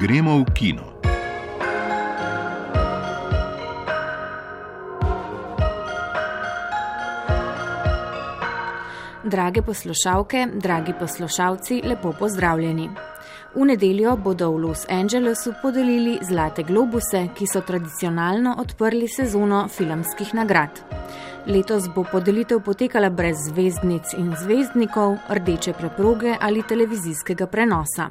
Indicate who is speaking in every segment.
Speaker 1: Gremo v kino.
Speaker 2: Drage poslušalke, dragi poslušalci, lepo pozdravljeni. V nedeljo bodo v Los Angelesu podelili zlate globuse, ki so tradicionalno odprli sezono filmskih nagrad. Letos bo podelitev potekala brez zvezdnic in zvezdnikov, rdeče preproge ali televizijskega prenosa.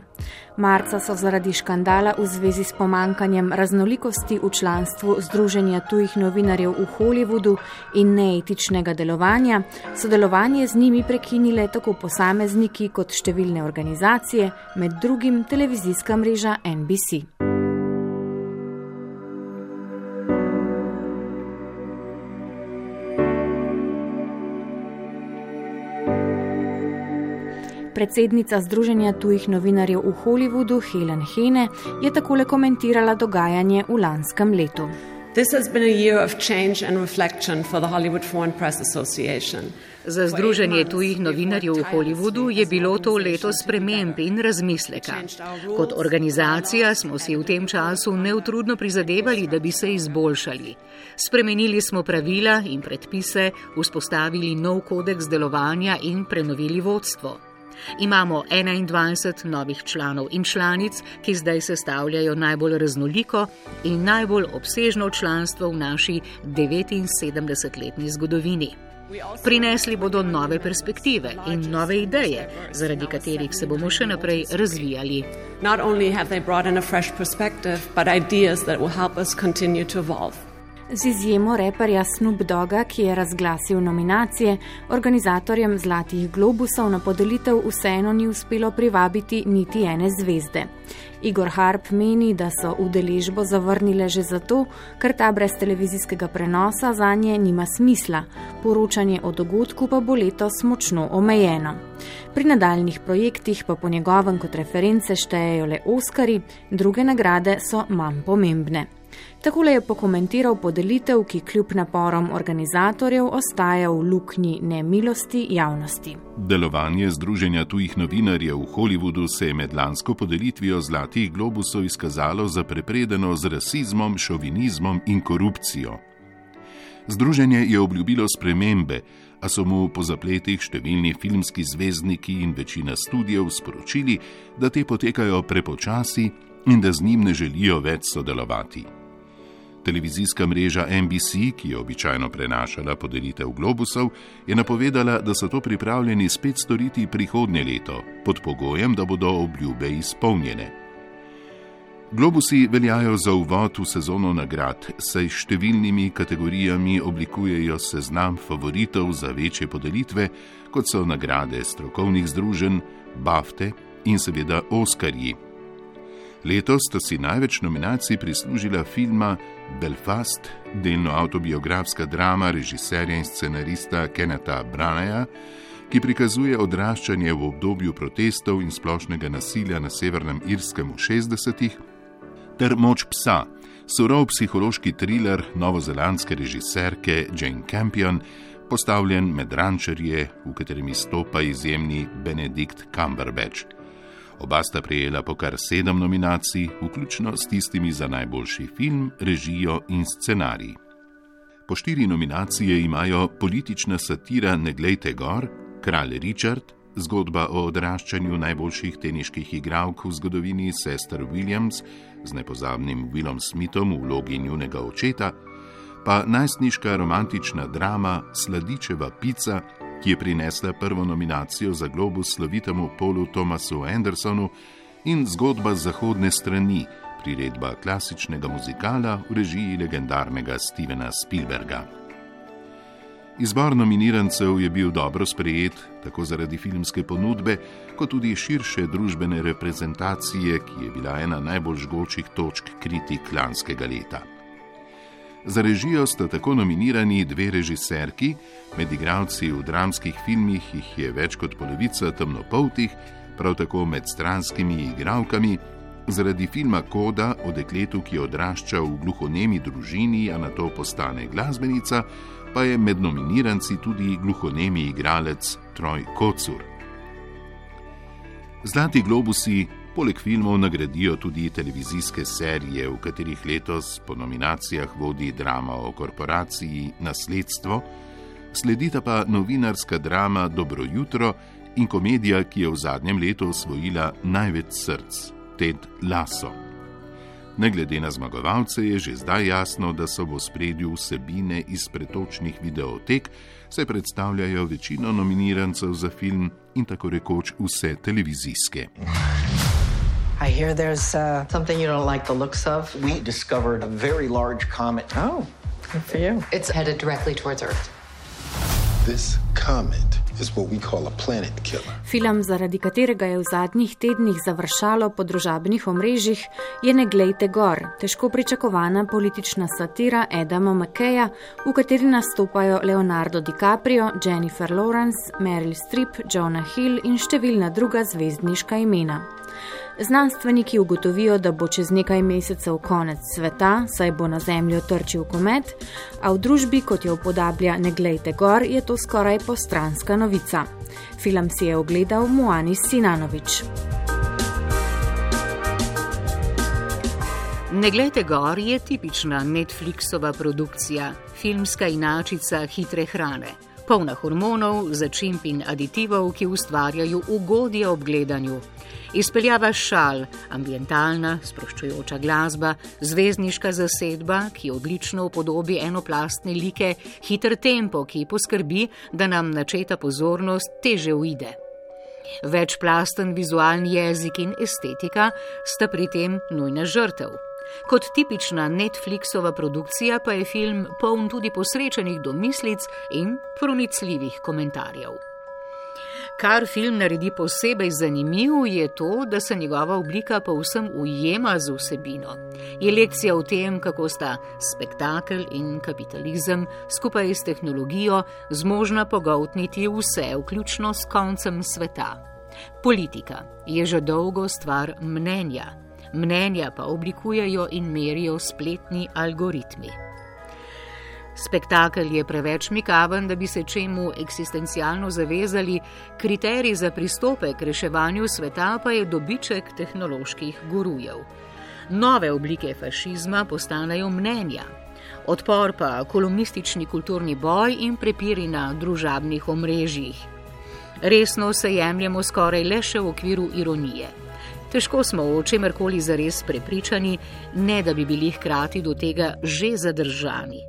Speaker 2: Marca so zaradi škandala v zvezi s pomankanjem raznolikosti v članstvu Združenja tujih novinarjev v Hollywoodu in neetičnega delovanja sodelovanje z njimi prekinile tako posamezniki kot številne organizacije, med drugim televizijska mreža NBC. Predsednica Združenja tujih novinarjev v Hollywoodu Helen Hene je takole komentirala dogajanje v lanskem letu.
Speaker 3: Za Združenje tujih novinarjev v Hollywoodu je bilo to leto sprememb in razmisleka. Kot organizacija smo si v tem času neutrudno prizadevali, da bi se izboljšali. Spremenili smo pravila in predpise, vzpostavili nov kodeks delovanja in prenovili vodstvo. Imamo 21 novih članov in članic, ki zdaj sestavljajo najbolj raznoliko in najbolj obsežno članstvo v naši 79-letni zgodovini. Prinesli bodo nove perspektive in nove ideje, zaradi katerih se bomo še naprej razvijali. Not only have they brought in a fresh perspective, but ideas that will help us continue to evolve.
Speaker 2: Z izjemo reperja Snoop Doga, ki je razglasil nominacije, organizatorjem Zlatih globusov na podelitev vseeno ni uspelo privabiti niti ene zvezde. Igor Harp meni, da so udeležbo zavrnile že zato, ker ta brez televizijskega prenosa za nje nima smisla, poročanje o dogodku pa bo letos močno omejeno. Pri nadaljnih projektih pa po njegovem kot reference štejejo le Oskari, druge nagrade so manj pomembne. Takole je pokomentiral podelitev, ki kljub naporom organizatorjev ostaja v luknji nemilosti javnosti.
Speaker 1: Delovanje Združenja tujih novinarjev v Hollywoodu se je med lansko podelitvijo Zlatih globusov izkazalo za prepredeno z rasizmom, šovinizmom in korupcijo. Združenje je obljubilo spremembe, a so mu po zapletih številni filmski zvezdniki in večina studijev sporočili, da te potekajo prepočasi in da z njim ne želijo več sodelovati. Televizijska mreža NBC, ki je običajno prenašala podelitev globusov, je napovedala, da so to pripravljeni spet storiti prihodnje leto, pod pogojem, da bodo obljube izpolnjene. Globusi veljajo za uvod v sezono nagrad, saj številnimi kategorijami oblikujejo seznam favoritov za večje podelitve, kot so nagrade strokovnih združenj, bafte in seveda Oskarji. Letos sta si največ nominacij prislužila filma Belfast, delno autobiografska drama režiserja in scenarista Keneta Branaya, ki prikazuje odraščanje v obdobju protestov in splošnega nasilja na Severnem Irskem v 60-ih, ter Moč psa, surov psihološki thriller novozelandske režiserke Jane Campion, postavljen med rančerje, v katerem izstopa izjemni Benedikt Cumberbatch. Oba sta prejela po kar sedem nominacij, vključno s tistimi za najboljši film, režijo in scenarij. Po štiri nominacije imajo politična satira Ne glejte gor, Kralj Richard, zgodba o odraščanju najboljših teniških igralk v zgodovini Sester Williams z nepozabnim Willom Smithom v vlogi njunega očeta, pa najstniška romantična drama Sladičeva pica ki je prinesla prvo nominacijo za globus slovitemu Polu Thomasu Andersonu in zgodba zahodne strani, priredba klasičnega muzikala v režiji legendarnega Stevena Spielberga. Izbor nominirancev je bil dobro sprejet, tako zaradi filmske ponudbe, kot tudi širše družbene reprezentacije, ki je bila ena najbolj žgočih točk kritik lanskega leta. Za režijo sta tako nominirani dve režiserki, med igralci v dramskih filmih jih je več kot polovica temnopoltih, prav tako med stranskimi igralkami. Zaradi filma Koda o dekletu, ki odrašča v gluhonemi družini, a na to postane glasbenica, pa je med nominiranci tudi gluhonemi igralec Troj Kocur. Zlati globusi Poleg filmov nagradijo tudi televizijske serije, v katerih letos po nominacijah vodi drama o korporaciji Nasledstvo, sledita pa novinarska drama Dobro jutro in komedija, ki je v zadnjem letu osvojila največ src, Ted Lasso. Ne glede na zmagovalce, je že zdaj jasno, da so v spredju vsebine iz pretočnih videotek, saj predstavljajo večino nominirancev za film in tako rekoč vse televizijske. I hear there's uh, something you don't like the looks of. We discovered a very large comet. Oh, good for you. It's headed directly towards Earth. This comet Film, zaradi katerega je v zadnjih tednih završalo po družabnih omrežjih, je Ne glejte gor, težko pričakovana politična satira Edama McKeja, v kateri nastopajo Leonardo DiCaprio, Jennifer Lawrence, Meryl Streep, Jonah Hill in številna druga zvezdniška imena. Znanstveniki ugotovijo, da bo čez nekaj mesecev konec sveta, saj bo na Zemljo trčil komet, a v družbi, kot jo upodablja Ne glejte gor, je to skoraj postranska novica. Film si je ogledal Moani Sinanovič.
Speaker 3: Ne glejte gor je tipična Netflixova produkcija, filmska inačica hitre hrane, polna hormonov, začimb in aditivov, ki ustvarjajo ugodje ob gledanju izpeljava šal, ambientalna, sproščujoča glasba, zvezdniška zasedba, ki odlično upodobi enoplastne like, hiter tempo, ki poskrbi, da nam načeta pozornost teže uide. Večplasten vizualni jezik in estetika sta pri tem nujna žrtev. Kot tipična Netflixova produkcija pa je film poln tudi posrečenih domislic in pronicljivih komentarjev. Kar film naredi posebej zanimiv, je to, da se njegova oblika povsem ujema z vsebino. Je lekcija o tem, kako sta spektakel in kapitalizem skupaj s tehnologijo zmožna pogotniti vse, vključno s koncem sveta. Politika je že dolgo stvar mnenja, mnenja pa oblikujejo in merijo spletni algoritmi. Spektakel je preveč mikaven, da bi se čemu eksistencialno zavezali, kriterij za pristope k reševanju sveta pa je dobiček tehnoloških gurujev. Nove oblike fašizma postanejo mnenja, odpor pa kolumnistični kulturni boj in prepiri na družabnih omrežjih. Resno se jemljemo skoraj le še v okviru ironije. Težko smo o čemerkoli zares prepričani, ne da bi bili hkrati do tega že zadržani.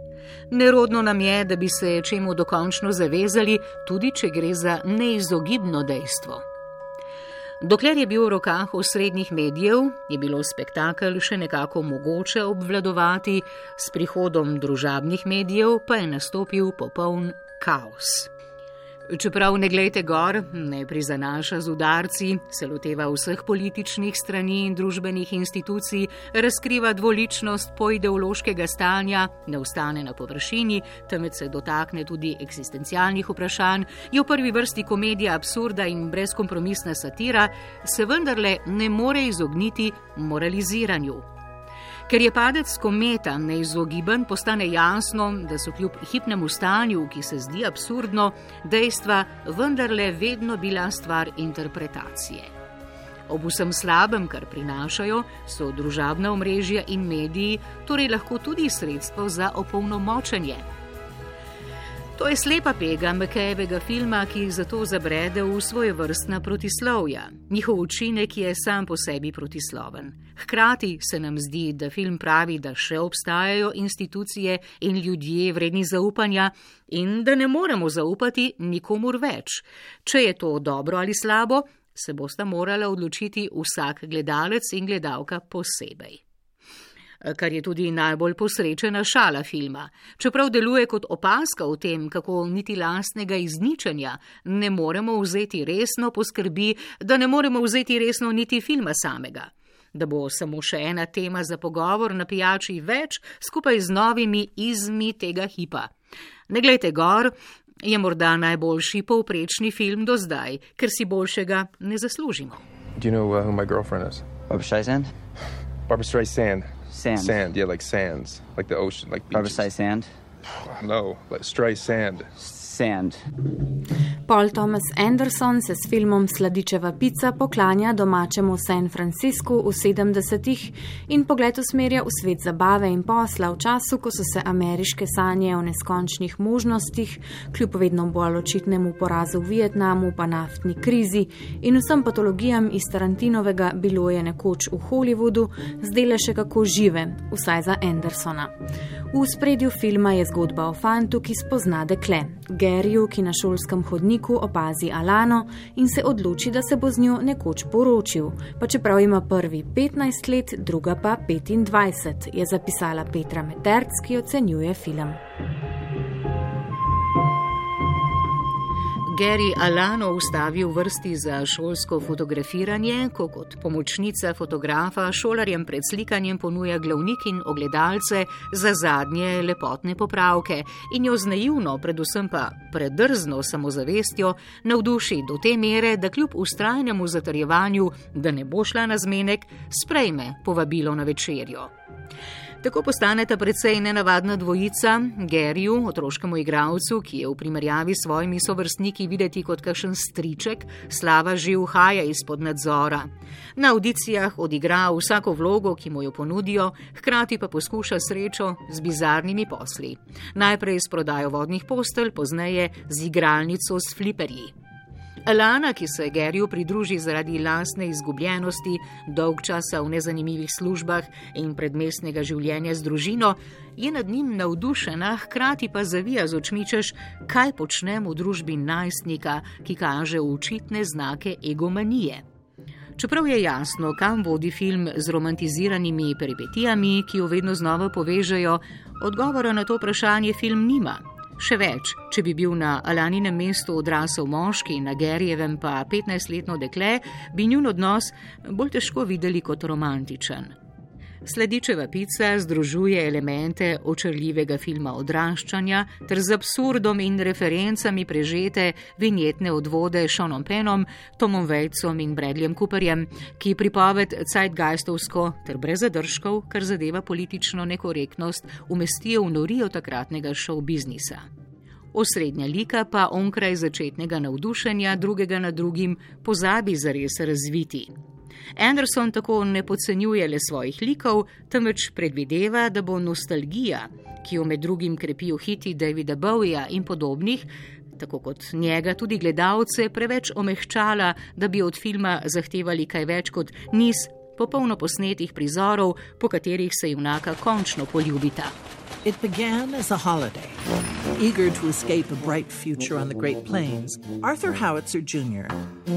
Speaker 3: Nerodno nam je, da bi se čemu dokončno zavezali, tudi če gre za neizogibno dejstvo. Dokler je bil v rokah osrednjih medijev, je bilo spektakel še nekako mogoče obvladovati, s prihodom družabnih medijev pa je nastopil popoln kaos. Čeprav ne gledajte gor, ne prizanaša z udarci, se loteva vseh političnih strani in družbenih institucij, razkriva dvoličnost poideološkega stanja, ne ostane na površini, temveč se dotakne tudi eksistencialnih vprašanj, je v prvi vrsti komedija absurda in brezkompromisna satira, se vendarle ne more izogniti moraliziranju. Ker je padec kometa neizogiben, postane jasno, da so kljub hipnemu stanju, ki se zdi absurdno, dejstva vendarle vedno bila stvar interpretacije. Ob vsem slabem, kar prinašajo, so družabna omrežja in mediji torej lahko tudi sredstvo za opolnomočenje. To je slepa pega Mekejevega filma, ki jih zato zabrede v svoje vrstna protislovja. Njihov učinek je sam po sebi protisloven. Hkrati se nam zdi, da film pravi, da še obstajajo institucije in ljudje vredni zaupanja in da ne moremo zaupati nikomur več. Če je to dobro ali slabo, se bosta morala odločiti vsak gledalec in gledalka posebej kar je tudi najbolj posrečena šala filma. Čeprav deluje kot opaska o tem, kako niti lastnega izničenja ne moremo vzeti resno, poskrbi, da ne moremo vzeti resno niti filma samega. Da bo samo še ena tema za pogovor na pijači več, skupaj z novimi izmi tega hipa. Ne glejte gor, je morda najboljši povprečni film do zdaj, ker si boljšega ne zaslužimo. Do you know uh, who my girlfriend is? Barbara Streisand? Barbara Streisand. Sand. Sand, yeah, like sands, like the ocean, like Barbara sand. No, like stray sand.
Speaker 2: sand. Paul Thomas Anderson se s filmom Sladičeva pica poklanja domačemu San Franciscu v 70-ih in pogled usmerja v svet zabave in posla v času, ko so se ameriške sanje o neskončnih možnostih, kljub vedno bolj očitnemu porazu v Vietnamu, pa naftni krizi in vsem patologijam iz Tarantinovega bilo je nekoč v Hollywoodu, zdele še kako žive, vsaj za Andersona. V spredju filma je zgodba o fantu, ki spozna dekle, Gerju, ki na šolskem hodniku opazi Alano in se odloči, da se bo z njo nekoč poročil, pa čeprav ima prvi 15 let, druga pa 25, je zapisala Petra Meterc, ki ocenjuje film.
Speaker 3: Gary Alano ustavi v vrsti za šolsko fotografiranje, ko kot pomočnica fotografa šolarjem pred slikanjem ponuja glavnik in ogledalce za zadnje lepotne popravke in jo z naivno, predvsem pa predrzno samozavestjo navduši do te mere, da kljub ustrajnemu zatrjevanju, da ne bo šla na zmenek, sprejme povabilo na večerjo. Tako postaneta precej nenavadna dvojica, Gerju, otroškemu igralcu, ki je v primerjavi s svojimi sovrstniki videti kot kakšen striček, slava že uhaja izpod nadzora. Na audicijah odigra vsako vlogo, ki mu jo ponudijo, hkrati pa poskuša srečo z bizarnimi posli. Najprej s prodajo vodnih postelj, pozneje z igralnico s fliperji. Alana, ki se Gerju pridruži zaradi lastne izgubljenosti, dolg časa v nezanimivih službah in predmestnega življenja z družino, je nad njim navdušena, hkrati pa zavija z očmi, češ, kaj počnem v družbi najstnika, ki kaže očitne znake egomanije. Čeprav je jasno, kam vodi film z romantiziranimi peripetijami, ki jo vedno znova povežejo, odgovora na to vprašanje film nima. Še več, če bi bil na Alaninem mestu odrasel moški in na Gerjevem pa 15-letno dekle, bi njun odnos bolj težko videli kot romantičen. Sledičeva pica združuje elemente očrljivega filma odraščanja ter z absurdom in referencami prežete vinjetne odvode Seanom Penom, Tomom Vejcom in Bradleyem Cooperjem, ki pripoved Zeitgeistovsko ter brez zadržkov, kar zadeva politično nekorektnost, umestijo v norijo takratnega šov biznisa. Osrednja lika pa onkraj začetnega navdušenja drugega nad drugim pozabi zares razviti. Anderson tako ne podcenjuje le svojih likov, temveč predvideva, da bo nostalgija, ki jo med drugim krepijo hiti Davida Bowieja in podobnih, tako kot njega tudi gledalce, preveč omehčala, da bi od filma zahtevali kaj več kot niz popolno posnetih prizorov, po katerih se junaka končno poljubita.
Speaker 4: It began as a holiday. Eager to escape a bright future on the Great Plains, Arthur Howitzer Jr.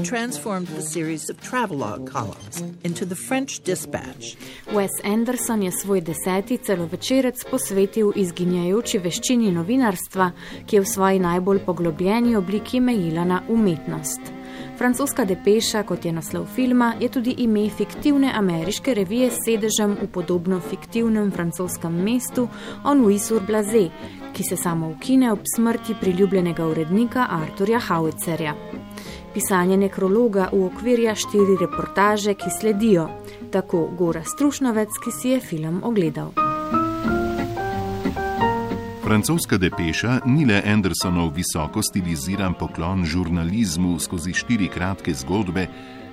Speaker 4: transformed the series of travelogue columns into the French Dispatch.
Speaker 2: Wes Anderson je svoj deseti celovečerec posvetil izginjajoči veščini novinarstva, ki je v svoji najbolj poglobljeni obliki mejila na umetnost. Francoska depeša, kot je naslov filma, je tudi ime fiktivne ameriške revije s sedežem v podobno fiktivnem francoskem mestu Onuisur Blaze, ki se samo ukine ob smrti priljubljenega urednika Arturja Howitzerja. Pisanje nekrologa v okvirja štiri reportaže, ki sledijo, tako Gora Strušnovec, ki si je film ogledal.
Speaker 1: Francoska depeša ni le Andersonov visoko stiliziran poklon žurnalizmu skozi štiri kratke zgodbe,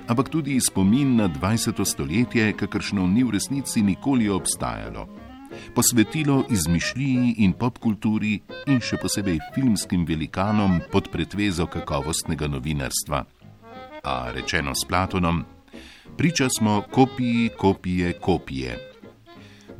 Speaker 1: ampak tudi spomin na 20. stoletje, kakršno ni v resnici nikoli obstajalo. Posvetilo izmišljiji in popkulturi in še posebej filmskim velikanom pod pretvezo kakovostnega novinarstva. A rečeno s Platonom, priča smo kopiji, kopije, kopije.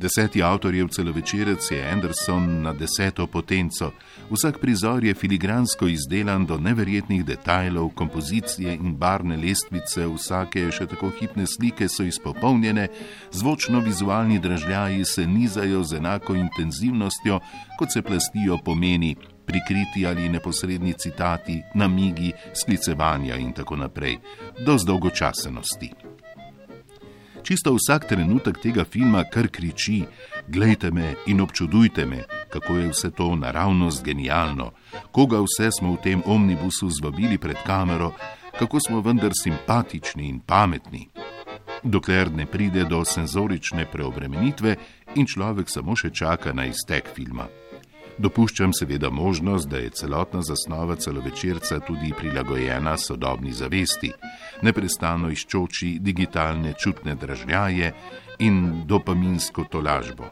Speaker 1: Deseti avtorjev celovečerec je Anderson na deseto potenco. Vsak prizor je filigransko izdelan do neverjetnih detajlov, kompozicije in barne lestvice, vsake še tako hitne slike so izpopolnjene, zvočno-vizualni dražljaji se nizajo z enako intenzivnostjo, kot se plastijo pomeni, prikriti ali neposredni citati, namigi, sklicevanja in tako naprej, do zdolgočasenosti. Čisto vsak trenutek tega filma kar kriči: Glejte me in občudujte me, kako je vse to naravnost genialno, koga vse smo v tem omnibusu zvabili pred kamero, kako smo vendar simpatični in pametni. Dokler ne pride do senzorične preobremenitve in človek samo še čaka na iztek filma. Dopuščam seveda možnost, da je celotna zasnova celovečerca tudi prilagojena sodobni zavesti, neprestano iščoči digitalne čutne dražljaje in dopaminsko tolažbo.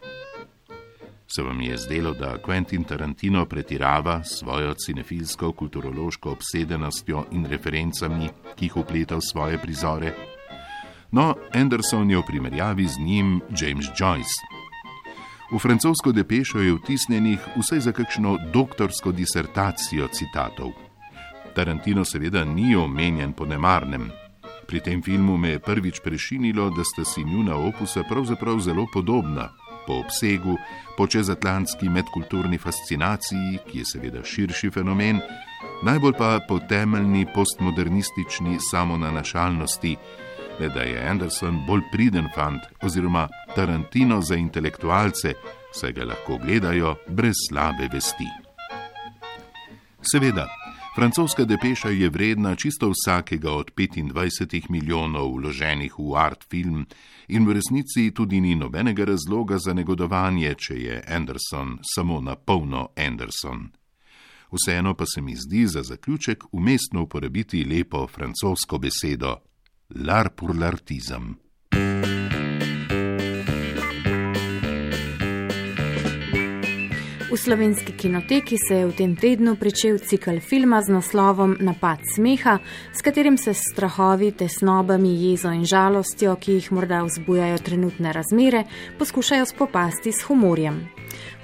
Speaker 1: Se vam je zdelo, da Quentin Tarantino pretirava svojo cinefilsko kulturološko obsedenostjo in referencami, ki jih upleta v svoje prizore? No, Anderson je v primerjavi z njim James Joyce. V francosko depešo je vtisnjenih vsaj za kakšno doktorsko disertacijo citatov. Tarantino seveda ni omenjen po nemarnem. Pri tem filmu me je prvič prešinilo, da sta si njuna opusa pravzaprav zelo podobna. Po obsegu, po čezatlantski medkulturni fascinaciji, ki je seveda širši fenomen, najbolj pa po temeljni postmodernistični samonanašalnosti, le da je Anderson bolj priden fant oziroma Tarantino za intelektualce, saj ga lahko gledajo brez slabe vesti. Seveda, francoska depeša je vredna čisto vsakega od 25 milijonov vloženih v art film in v resnici tudi ni nobenega razloga za negodovanje, če je Anderson samo na polno Anderson. Vseeno pa se mi zdi za zaključek umestno uporabiti lepo francosko besedo l'art pour l'artisan.
Speaker 2: V slovenski kinoteki se je v tem tednu pričel cikl filma z naslovom Napad smeha, s katerim se s strahovi, tesnobami, jezo in žalostjo, ki jih morda vzbujajo trenutne razmere, poskušajo spopasti s humorjem.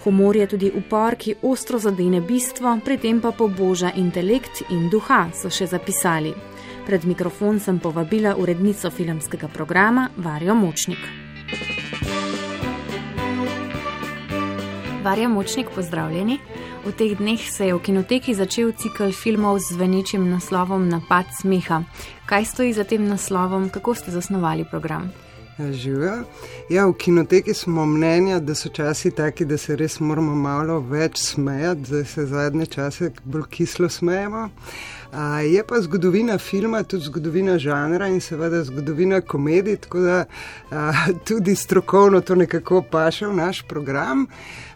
Speaker 2: Humor je tudi upor, ki ostro zadene bistvo, pri tem pa poboža intelekt in duha, so še zapisali. Pred mikrofon sem povabila urednico filmskega programa Varjo Močnik. Varja Močnik, pozdravljeni. V teh dneh se je v kinoteki začel cikl filmov z zvenečim naslovom Napad smeha. Kaj stoji za tem naslovom, kako ste zasnovali program?
Speaker 5: Ja, živijo. Ja, v kinoteki smo mnenja, da so časi taki, da se res moramo malo več smejati, da se zadnje čase bolj kislo smejemo. Je pa zgodovina filma, tudi zgodovina žanra in seveda zgodovina komedij, tako da a, tudi strokovno to nekako paše v naš program.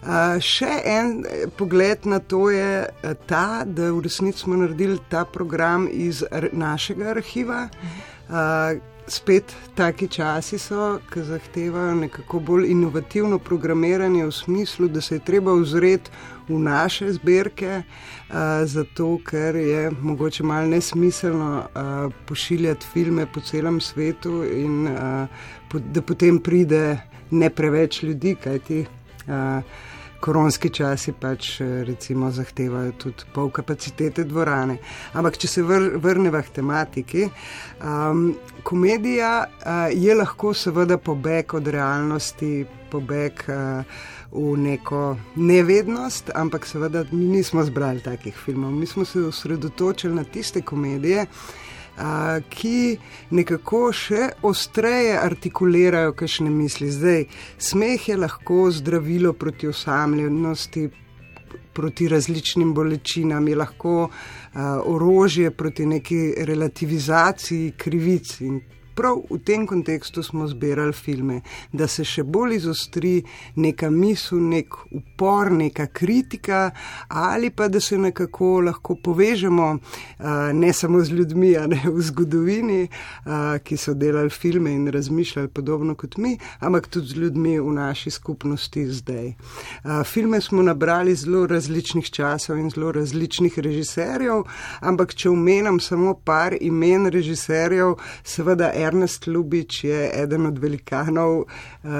Speaker 5: A, še en eh, pogled na to je ta, da v resnici smo naredili ta program iz našega arhiva. A, spet taki časi so, ki zahtevajo nekako bolj inovativno programiranje v smislu, da se je treba ozreti v naše zbirke, uh, zato ker je mogoče malo nesmiselno uh, pošiljati filme po celem svetu in uh, po, da potem pride ne preveč ljudi, kajti. Uh, Koronski časi pač recimo zahtevajo tudi pol kapacitete dvorane. Ampak, če se vr vrnemo k tematiki, um, komedija uh, je lahko seveda pobeg od realnosti, pobeg. Uh, v neko nevednost, ampak seveda mi nismo zbrali takih filmov. Mi smo se osredotočili na tiste komedije, a, ki nekako še ostreje artikulirajo kakšne misli. Zdaj, smeh je lahko zdravilo proti osamljenosti. Proti različnim bolečinam je lahko uh, orožje proti neki relativizaciji krivic in prav v tem kontekstu smo zbirali filme, da se še bolj izostri neka misel, nek upor, neka kritika, ali pa da se nekako lahko povežemo ne samo z ljudmi, a ne v zgodovini, ki so delali filme in razmišljali podobno kot mi, ampak tudi z ljudmi v naši skupnosti zdaj. Filme smo nabrali zelo različnih časov in zelo različnih režiserjev, ampak če omenjam samo par imen režiserjev, seveda. Ernest Ljubič je eden od velikanov. Uh,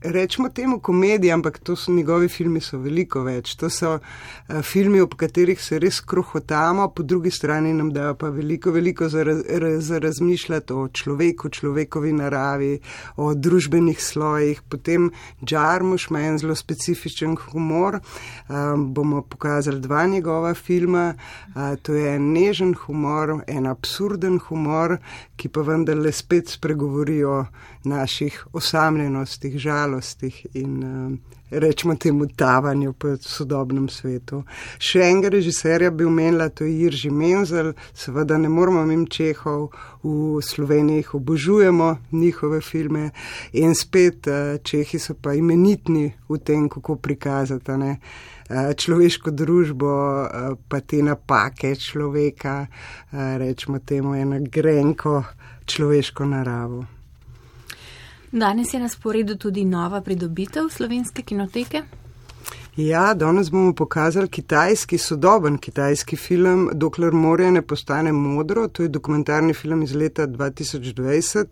Speaker 5: rečemo temu komedija, ampak to so njegovi filmi, so veliko več. To so uh, filmi, ob katerih se res krohotamo, po drugi strani nam dajo pa veliko, veliko za, raz, za razmišljati o človeku, človekovi naravi, o družbenih slojih. Potem Džarmuš ima en zelo specifičen humor. Um, bomo pokazali dva njegova filma. Uh, to je en nežen humor, en absurden humor, ki pa vendarle spet spregovori o naših osamljenostih, žalostih in uh, rečemo temu tavanju po sodobnem svetu. Še enega režiserja bi omenila, to je Irži Menzel, seveda ne moramo mim Čehov, v Sloveniji jih obožujemo, njihove filme in spet eh, Čehi so pa imenitni v tem, kako prikazati ne, eh, človeško družbo, eh, pa te napake človeka, rečemo temu ena grenko človeško naravo.
Speaker 2: Danes je na sporedu tudi nova pridobitev slovenske kinoteke.
Speaker 5: Ja, danes bomo pokazali kitajski, sodoben kitajski film, dokler morje ne postane modro. To je dokumentarni film iz leta 2020,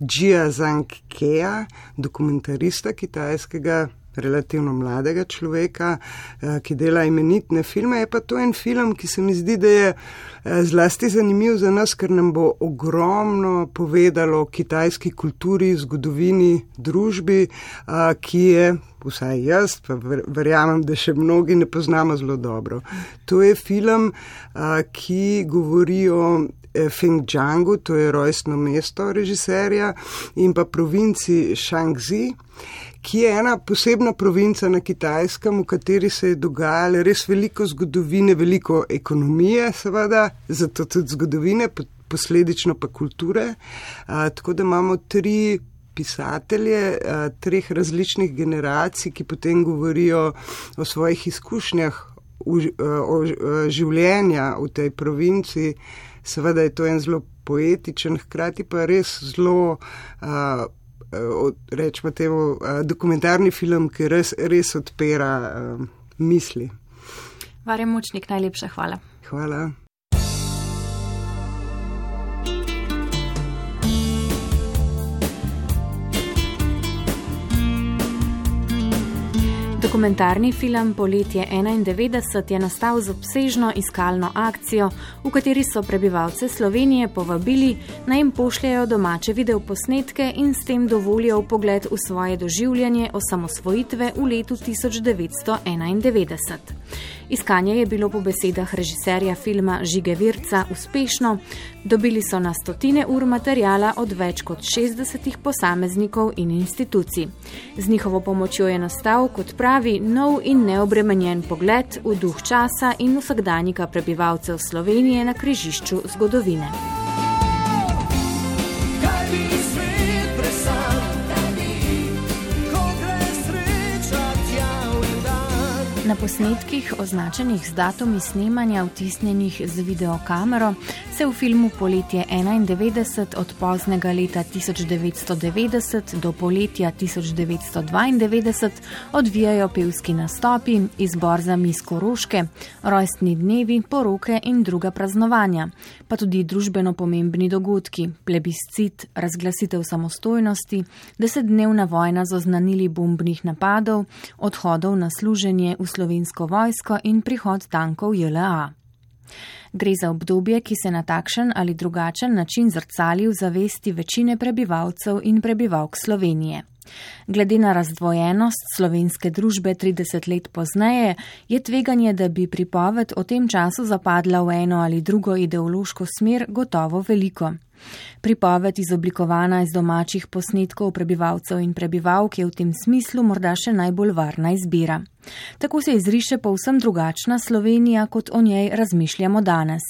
Speaker 5: Jia Zhang Kea, dokumentarista kitajskega relativno mladega človeka, eh, ki dela imenitne filme. Je pa to en film, ki se mi zdi, da je eh, zlasti zanimiv za nas, ker nam bo ogromno povedalo o kitajski kulturi, zgodovini, družbi, eh, ki je. Vsaj jaz, pa verjamem, da še mnogi ne poznamo zelo dobro. To je film, ki govori o Fengjiangu, to je rojstno mesto režiserja, in pa provinci Shangzi, ki je ena posebna provinca na Kitajskem, v kateri se je dogajalo res veliko zgodovine, veliko ekonomije, seveda, zato tudi zgodovine, posledično pa kulture. A, tako da imamo tri pisatelje a, treh različnih generacij, ki potem govorijo o svojih izkušnjah v, o, o življenja v tej provinci. Seveda je to en zelo poetičen, hkrati pa res zelo. A, rečemo temu, dokumentarni film, ki res, res odpira misli.
Speaker 2: Varjem močnik, najlepša hvala.
Speaker 5: Hvala.
Speaker 2: Dokumentarni film Poletje 91 je nastal z obsežno iskalno akcijo, v kateri so prebivalce Slovenije povabili, naj jim pošljajo domače videoposnetke in s tem dovolijo pogled v svoje doživljanje osamosvojitve v letu 1991. Iskanje je bilo po besedah režiserja filma Žige Virca uspešno, dobili so na stotine ur materijala od več kot 60 posameznikov in institucij. Z njihovo pomočjo je nastal, kot pravi, nov in neobremenjen pogled v duh časa in vsakdanjika prebivalcev Slovenije na križišču zgodovine. Posnetkih, označenih z datumi snemanja, vtisnjenih z videokamero, se v filmu Poletje 91 od poznega leta 1990 do poletja 1992 odvijajo pevski nastopi, izbor za misko roške, rojstni dnevi, poroke in druga praznovanja, pa tudi družbeno pomembni dogodki, plebiscit, razglasitev samostojnosti, desetdnevna vojna z oznanili bombnih napadov, odhodov na služenje v slovensko vojsko in prihod tankov JLA. Gre za obdobje, ki se na takšen ali drugačen način zrcali v zavesti večine prebivalcev in prebivalk Slovenije. Glede na razdvojenost slovenske družbe 30 let pozneje, je tveganje, da bi pripoved o tem času zapadla v eno ali drugo ideološko smer, gotovo veliko. Pripoved izoblikovana iz domačih posnetkov prebivalcev in prebivalk je v tem smislu morda še najbolj varna izbira. Tako se izriše povsem drugačna Slovenija, kot o njej razmišljamo danes.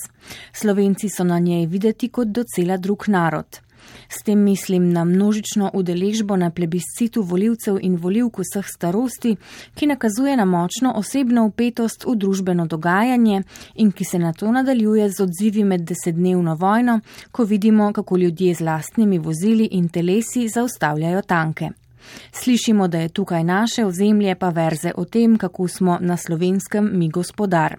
Speaker 2: Slovenci so na njej videti kot docela drug narod. S tem mislim na množično udeležbo na plebiscitu voljivcev in voljivk vseh starosti, ki nakazuje na močno osebno upetost v družbeno dogajanje in ki se na to nadaljuje z odzivi med desetdnevno vojno, ko vidimo, kako ljudje z lastnimi vozili in telesi zaustavljajo tanke. Slišimo, da je tukaj naše ozemlje, pa verze o tem, kako smo na slovenskem mi gospodar.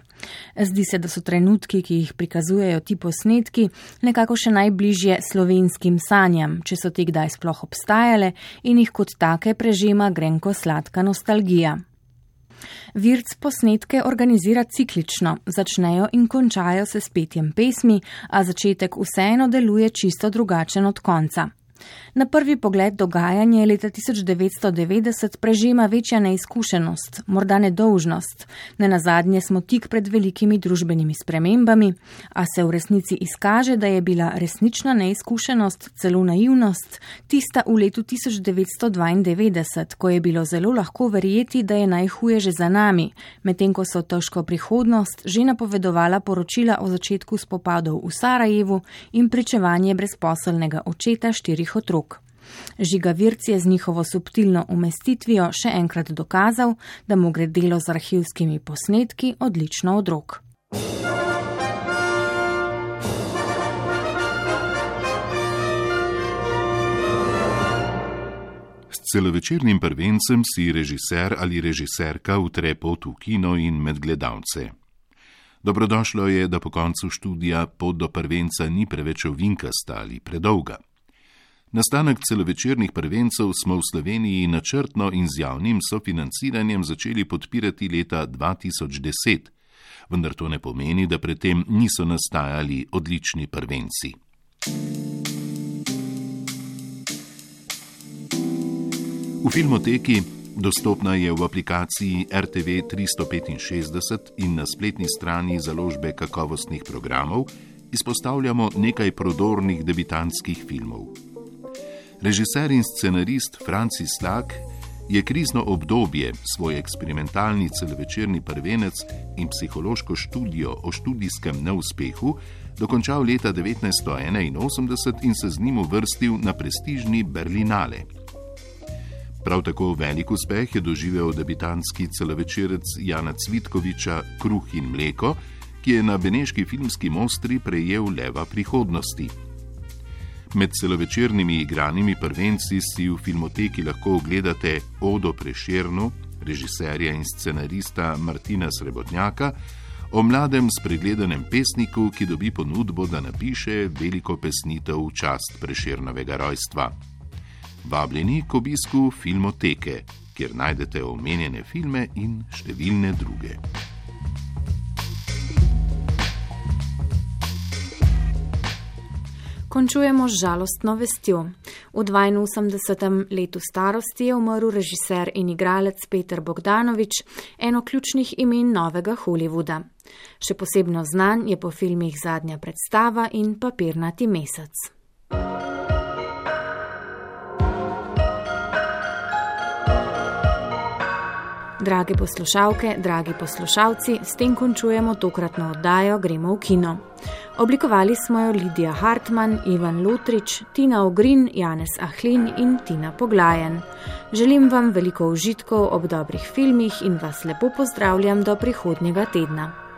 Speaker 2: Zdi se, da so trenutki, ki jih prikazujejo ti posnetki, nekako še najbližje slovenskim sanjam, če so ti kdaj sploh obstajale in jih kot take prežema grenko sladka nostalgija. Virc posnetke organizira ciklično, začnejo in končajo se s petjem pesmi, a začetek vseeno deluje čisto drugačen od konca. Na prvi pogled dogajanje leta 1990 prežema večja neizkušenost, morda nedolžnost. Ne na zadnje smo tik pred velikimi družbenimi spremembami, a se v resnici izkaže, da je bila resnična neizkušenost, celo naivnost, tista v letu 1992, ko je bilo zelo lahko verjeti, da je najhuje že za nami, medtem ko so težko prihodnost že napovedovala poročila o začetku spopadov v Sarajevu in pričevanje brezposelnega očeta štirih otrok. Žiga Virc je z njihovo subtilno umestitvijo še enkrat dokazal, da mu gre delo z arhivskimi posnetki odlično od rok.
Speaker 1: Celovečernim prvencem si režiser ali režiserka utre pot v kino in med gledalce. Dobrodošlo je, da po koncu študija pot do prvenca ni preveč ovinkasta ali predolga. Nastanek celovečernih prvencev smo v Sloveniji načrtno in z javnim sofinanciranjem začeli podpirati leta 2010, vendar to ne pomeni, da predtem niso nastajali odlični prvenci. V filmoteki Dostopna je v aplikaciji RTV 365 in na spletni strani založbe kakovostnih programov izpostavljamo nekaj prodornih debitantskih filmov. Režiser in scenarist Francis Lak je krizno obdobje, svoj eksperimentalni celovečerni prvenec in psihološko študijo o študijskem neuspehu dokončal leta 1981 in se z njim uvrstil na prestižni Berlinale. Prav tako velik uspeh je doživel debitanski celovečerec Jana Cvitkoviča Kruh in mleko, ki je na Beneški filmski mostri prejel leva prihodnosti. Med celovečernimi igranimi prvenci si v filmoteki lahko ogledate Odo Prešernu, režiserja in scenarista Martina Srebotnjaka, o mladem spregledanem pesniku, ki dobi ponudbo, da napiše veliko pesnitev v čast Prešernovega rojstva. Vabljeni k obisku filmoteke, kjer najdete omenjene filme in številne druge.
Speaker 2: Končujemo z žalostno vestjo. V 82. letu starosti je umrl režiser in igralec Peter Bogdanovič, eno ključnih imen novega Hollywooda. Še posebno znan je po filmih Zadnja predstava in Papirnati mesec. Drage poslušalke, dragi poslušalci, s tem končujemo tokratno oddajo Gremo v kino. Oblikovali smo jo Lidija Hartmann, Ivan Lutrič, Tina Ogrin, Janez Ahlin in Tina Poglajen. Želim vam veliko užitkov ob dobrih filmih in vas lepo pozdravljam do prihodnjega tedna.